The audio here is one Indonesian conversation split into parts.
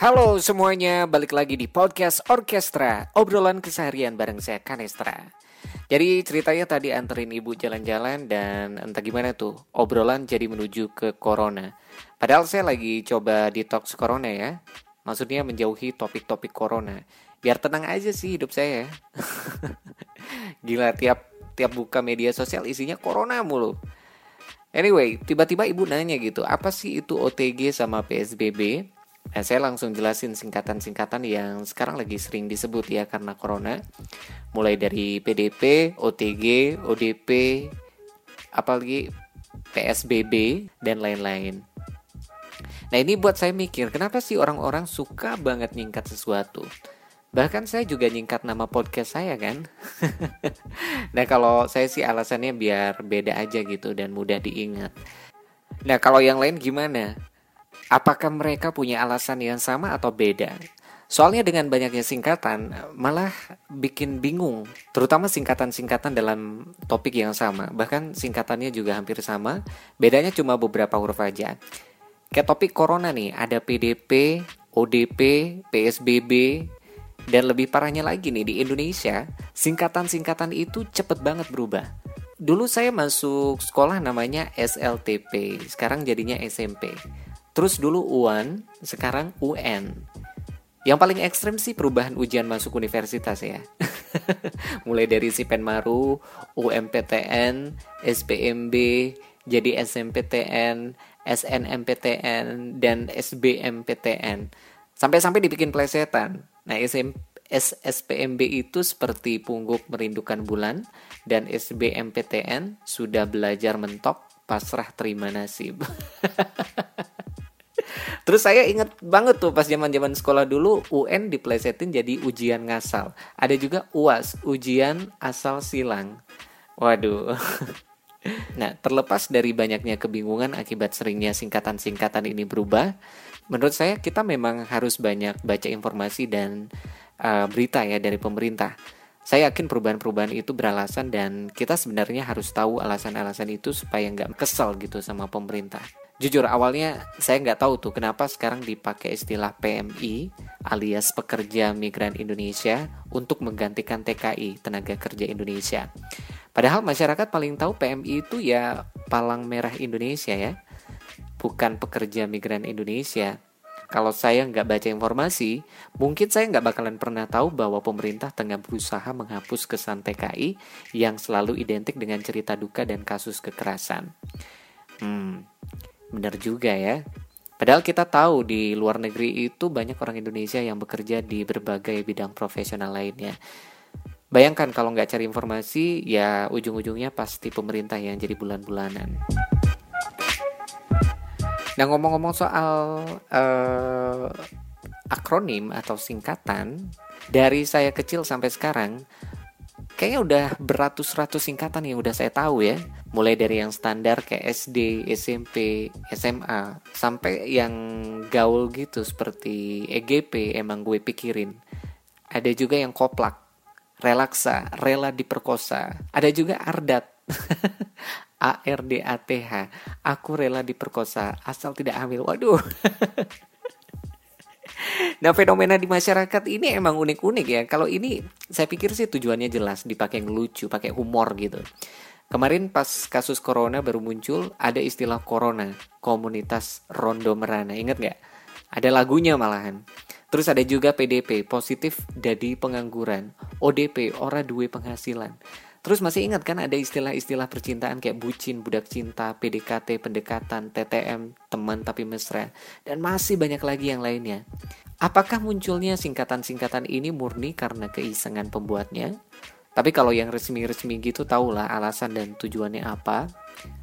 Halo semuanya, balik lagi di podcast Orkestra, obrolan keseharian bareng saya Kanestra. Jadi ceritanya tadi anterin ibu jalan-jalan dan entah gimana tuh, obrolan jadi menuju ke corona. Padahal saya lagi coba detox corona ya, maksudnya menjauhi topik-topik corona. Biar tenang aja sih hidup saya. Gila tiap tiap buka media sosial isinya corona mulu. Anyway, tiba-tiba ibu nanya gitu, apa sih itu OTG sama PSBB? Nah, saya langsung jelasin singkatan-singkatan yang sekarang lagi sering disebut ya karena corona. Mulai dari PDP, OTG, ODP, apalagi PSBB dan lain-lain. Nah, ini buat saya mikir, kenapa sih orang-orang suka banget nyingkat sesuatu? Bahkan saya juga nyingkat nama podcast saya kan. nah, kalau saya sih alasannya biar beda aja gitu dan mudah diingat. Nah, kalau yang lain gimana? Apakah mereka punya alasan yang sama atau beda? Soalnya dengan banyaknya singkatan malah bikin bingung, terutama singkatan-singkatan dalam topik yang sama. Bahkan singkatannya juga hampir sama, bedanya cuma beberapa huruf aja. Kayak topik corona nih, ada PDP, ODP, PSBB, dan lebih parahnya lagi nih di Indonesia, singkatan-singkatan itu cepet banget berubah. Dulu saya masuk sekolah namanya SLTP, sekarang jadinya SMP. Terus dulu UAN, sekarang UN. Yang paling ekstrim sih perubahan ujian masuk universitas ya. Mulai dari Sipenmaru, UMPTN, SPMB, jadi SMPTN, SNMPTN, dan SBMPTN. Sampai-sampai dibikin plesetan. Nah, SM, SSPMB itu seperti pungguk merindukan bulan dan SBMPTN sudah belajar mentok pasrah terima nasib. Terus saya inget banget tuh pas zaman-zaman sekolah dulu UN diplesetin jadi ujian ngasal. Ada juga UAS, ujian asal silang. Waduh. Nah, terlepas dari banyaknya kebingungan akibat seringnya singkatan-singkatan ini berubah, menurut saya kita memang harus banyak baca informasi dan uh, berita ya dari pemerintah. Saya yakin perubahan-perubahan itu beralasan dan kita sebenarnya harus tahu alasan-alasan itu supaya nggak kesel gitu sama pemerintah. Jujur awalnya saya nggak tahu tuh kenapa sekarang dipakai istilah PMI alias pekerja migran Indonesia untuk menggantikan TKI tenaga kerja Indonesia. Padahal masyarakat paling tahu PMI itu ya palang merah Indonesia ya, bukan pekerja migran Indonesia. Kalau saya nggak baca informasi, mungkin saya nggak bakalan pernah tahu bahwa pemerintah tengah berusaha menghapus kesan TKI yang selalu identik dengan cerita duka dan kasus kekerasan. Hmm, Benar juga ya. Padahal kita tahu di luar negeri itu banyak orang Indonesia yang bekerja di berbagai bidang profesional lainnya. Bayangkan kalau nggak cari informasi, ya ujung-ujungnya pasti pemerintah yang jadi bulan-bulanan. Nah ngomong-ngomong soal uh, akronim atau singkatan, dari saya kecil sampai sekarang, kayaknya udah beratus-ratus singkatan yang udah saya tahu ya. Mulai dari yang standar kayak SD, SMP, SMA sampai yang gaul gitu seperti EGP emang gue pikirin. Ada juga yang koplak relaksa rela diperkosa. Ada juga ardat A R D A T H. Aku rela diperkosa asal tidak hamil. Waduh Nah fenomena di masyarakat ini emang unik-unik ya. Kalau ini saya pikir sih tujuannya jelas, dipakai yang lucu, pakai humor gitu. Kemarin pas kasus corona baru muncul ada istilah corona, komunitas rondo merana. Ingat nggak? Ada lagunya malahan. Terus ada juga PDP, positif jadi pengangguran. ODP, ora duwe penghasilan. Terus masih ingat kan ada istilah-istilah percintaan kayak bucin, budak cinta, PDKT, pendekatan, TTM, teman tapi mesra, dan masih banyak lagi yang lainnya. Apakah munculnya singkatan-singkatan ini murni karena keisengan pembuatnya? Tapi kalau yang resmi-resmi gitu tahulah alasan dan tujuannya apa.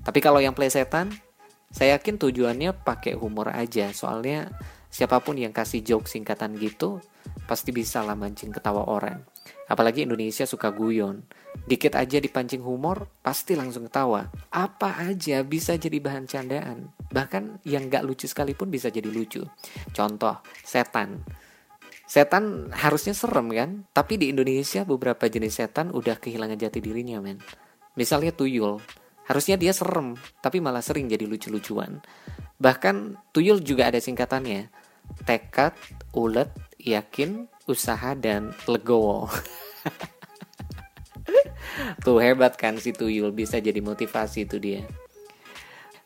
Tapi kalau yang plesetan, saya yakin tujuannya pakai humor aja. Soalnya siapa pun yang kasih joke singkatan gitu, pasti bisa lah mancing ketawa orang. Apalagi Indonesia suka guyon. Dikit aja dipancing humor, pasti langsung ketawa. Apa aja bisa jadi bahan candaan. Bahkan yang gak lucu sekalipun bisa jadi lucu. Contoh, setan. Setan harusnya serem kan? Tapi di Indonesia beberapa jenis setan udah kehilangan jati dirinya men. Misalnya tuyul. Harusnya dia serem, tapi malah sering jadi lucu-lucuan. Bahkan tuyul juga ada singkatannya. tekad, ulet, yakin, usaha, dan legowo. Tuh hebat kan si tuyul bisa jadi motivasi itu dia.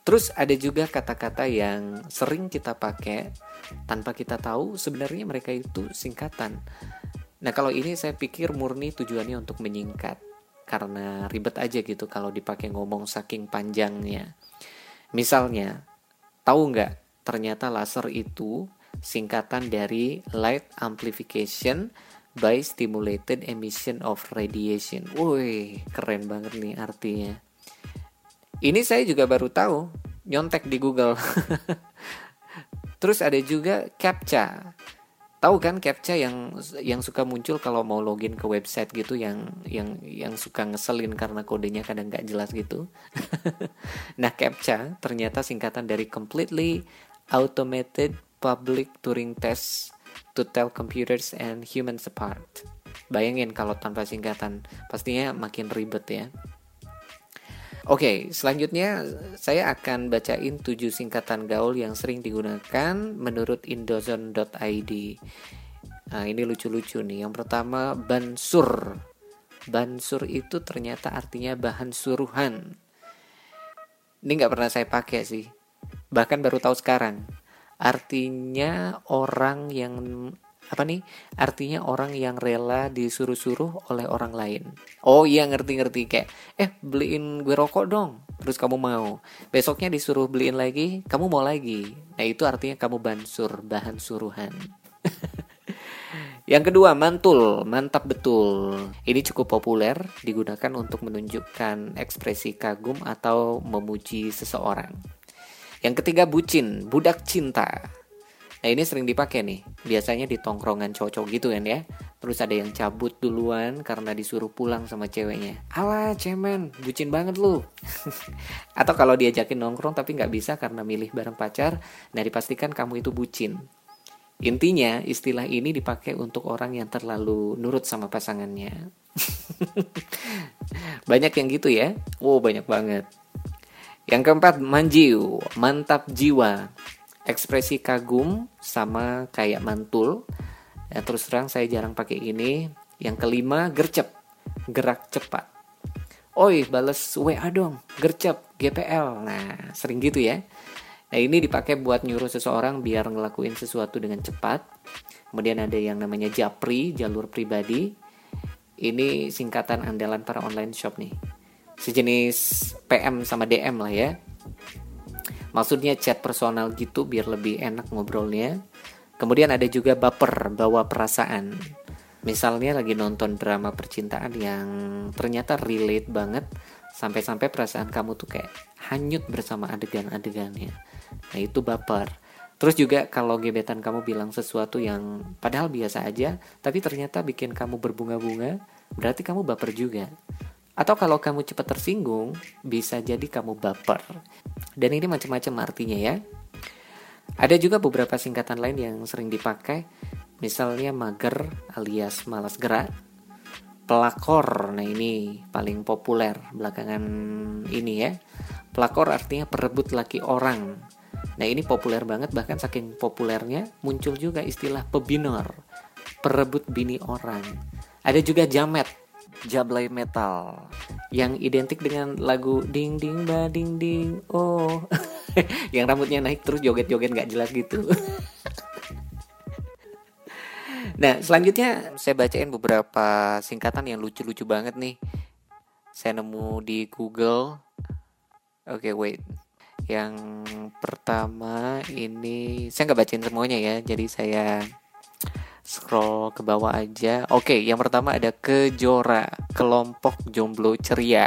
Terus ada juga kata-kata yang sering kita pakai tanpa kita tahu sebenarnya mereka itu singkatan. Nah kalau ini saya pikir murni tujuannya untuk menyingkat karena ribet aja gitu kalau dipakai ngomong saking panjangnya. Misalnya, tahu nggak ternyata laser itu singkatan dari light amplification by stimulated emission of radiation. Woi, keren banget nih artinya. Ini saya juga baru tahu, nyontek di Google. Terus ada juga CAPTCHA. Tahu kan CAPTCHA yang yang suka muncul kalau mau login ke website gitu yang yang yang suka ngeselin karena kodenya kadang nggak jelas gitu. nah, CAPTCHA ternyata singkatan dari completely automated public Turing test to tell computers and humans apart. Bayangin kalau tanpa singkatan, pastinya makin ribet ya. Oke, okay, selanjutnya saya akan bacain 7 singkatan gaul yang sering digunakan menurut indozone.id. Nah, ini lucu-lucu nih. Yang pertama, bansur. Bansur itu ternyata artinya bahan suruhan. Ini nggak pernah saya pakai sih. Bahkan baru tahu sekarang. Artinya orang yang apa nih? Artinya orang yang rela disuruh-suruh oleh orang lain. Oh iya ngerti-ngerti. Kayak eh beliin gue rokok dong terus kamu mau. Besoknya disuruh beliin lagi kamu mau lagi. Nah itu artinya kamu bansur bahan suruhan. Yang kedua, mantul, mantap betul. Ini cukup populer, digunakan untuk menunjukkan ekspresi kagum atau memuji seseorang. Yang ketiga, bucin, budak cinta. Nah ini sering dipakai nih, biasanya di tongkrongan cowok gitu kan ya. Terus ada yang cabut duluan karena disuruh pulang sama ceweknya. Alah cemen, bucin banget lu. Atau kalau diajakin nongkrong tapi nggak bisa karena milih bareng pacar, nah dipastikan kamu itu bucin. Intinya istilah ini dipakai untuk orang yang terlalu nurut sama pasangannya. banyak yang gitu ya? Wow banyak banget. Yang keempat manjiu, mantap jiwa. Ekspresi kagum sama kayak mantul. Ya terus terang saya jarang pakai ini. Yang kelima gercep gerak cepat. Oi bales WA dong gercep GPL nah sering gitu ya. Nah ini dipakai buat nyuruh seseorang biar ngelakuin sesuatu dengan cepat. Kemudian ada yang namanya japri jalur pribadi. Ini singkatan andalan para online shop nih sejenis PM sama DM lah ya. Maksudnya chat personal gitu biar lebih enak ngobrolnya. Kemudian ada juga baper bawa perasaan. Misalnya lagi nonton drama percintaan yang ternyata relate banget sampai-sampai perasaan kamu tuh kayak hanyut bersama adegan-adegannya. Nah itu baper. Terus juga kalau gebetan kamu bilang sesuatu yang padahal biasa aja, tapi ternyata bikin kamu berbunga-bunga, berarti kamu baper juga. Atau kalau kamu cepat tersinggung, bisa jadi kamu baper. Dan ini macam-macam artinya ya. Ada juga beberapa singkatan lain yang sering dipakai, misalnya mager alias malas gerak, pelakor. Nah, ini paling populer belakangan ini ya. Pelakor artinya perebut laki orang. Nah, ini populer banget bahkan saking populernya muncul juga istilah pebinor, perebut bini orang. Ada juga jamet Jablay Metal yang identik dengan lagu ding ding ba ding ding oh yang rambutnya naik terus joget-joget nggak jelas gitu. nah selanjutnya saya bacain beberapa singkatan yang lucu-lucu banget nih. Saya nemu di Google. Oke okay, wait. Yang pertama ini saya nggak bacain semuanya ya, jadi saya scroll ke bawah aja. Oke, yang pertama ada kejora, kelompok jomblo ceria.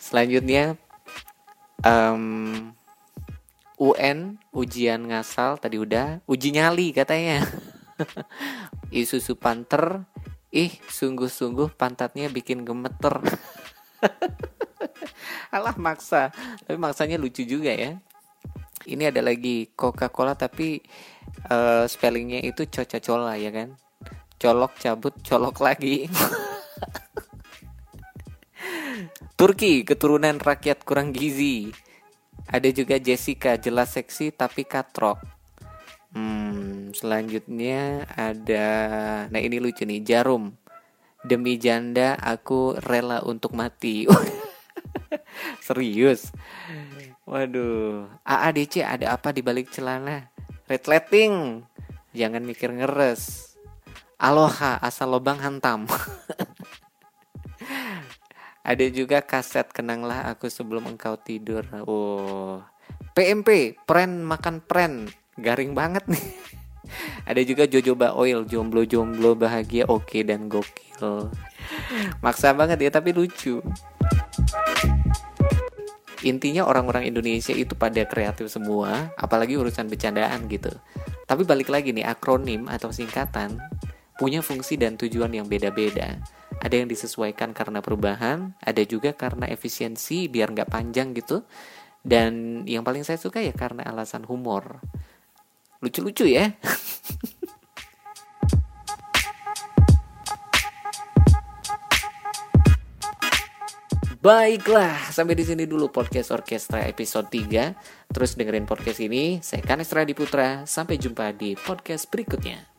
Selanjutnya um, UN ujian ngasal tadi udah, uji nyali katanya. Isusu panter, ih sungguh-sungguh pantatnya bikin gemeter. Alah maksa, tapi maksanya lucu juga ya. Ini ada lagi Coca-Cola tapi uh, spellingnya itu coca cola ya kan colok cabut colok lagi Turki keturunan rakyat kurang gizi ada juga Jessica jelas seksi tapi katrok Hmm, selanjutnya ada nah ini lucu nih, Jarum. Demi janda aku rela untuk mati. Serius. Waduh, AADC ada apa di balik celana? Red lighting. Jangan mikir ngeres. Aloha asal lobang hantam. ada juga kaset kenanglah aku sebelum engkau tidur. Oh. PMP, pren makan pren. Garing banget nih. ada juga jojoba oil, jomblo-jomblo bahagia oke okay, dan gokil. Maksa banget ya tapi lucu intinya orang-orang Indonesia itu pada kreatif semua, apalagi urusan bercandaan gitu. Tapi balik lagi nih, akronim atau singkatan punya fungsi dan tujuan yang beda-beda. Ada yang disesuaikan karena perubahan, ada juga karena efisiensi biar nggak panjang gitu. Dan yang paling saya suka ya karena alasan humor. Lucu-lucu ya. Baiklah, sampai di sini dulu podcast orkestra episode 3. Terus dengerin podcast ini. Saya Kanestra Diputra. Sampai jumpa di podcast berikutnya.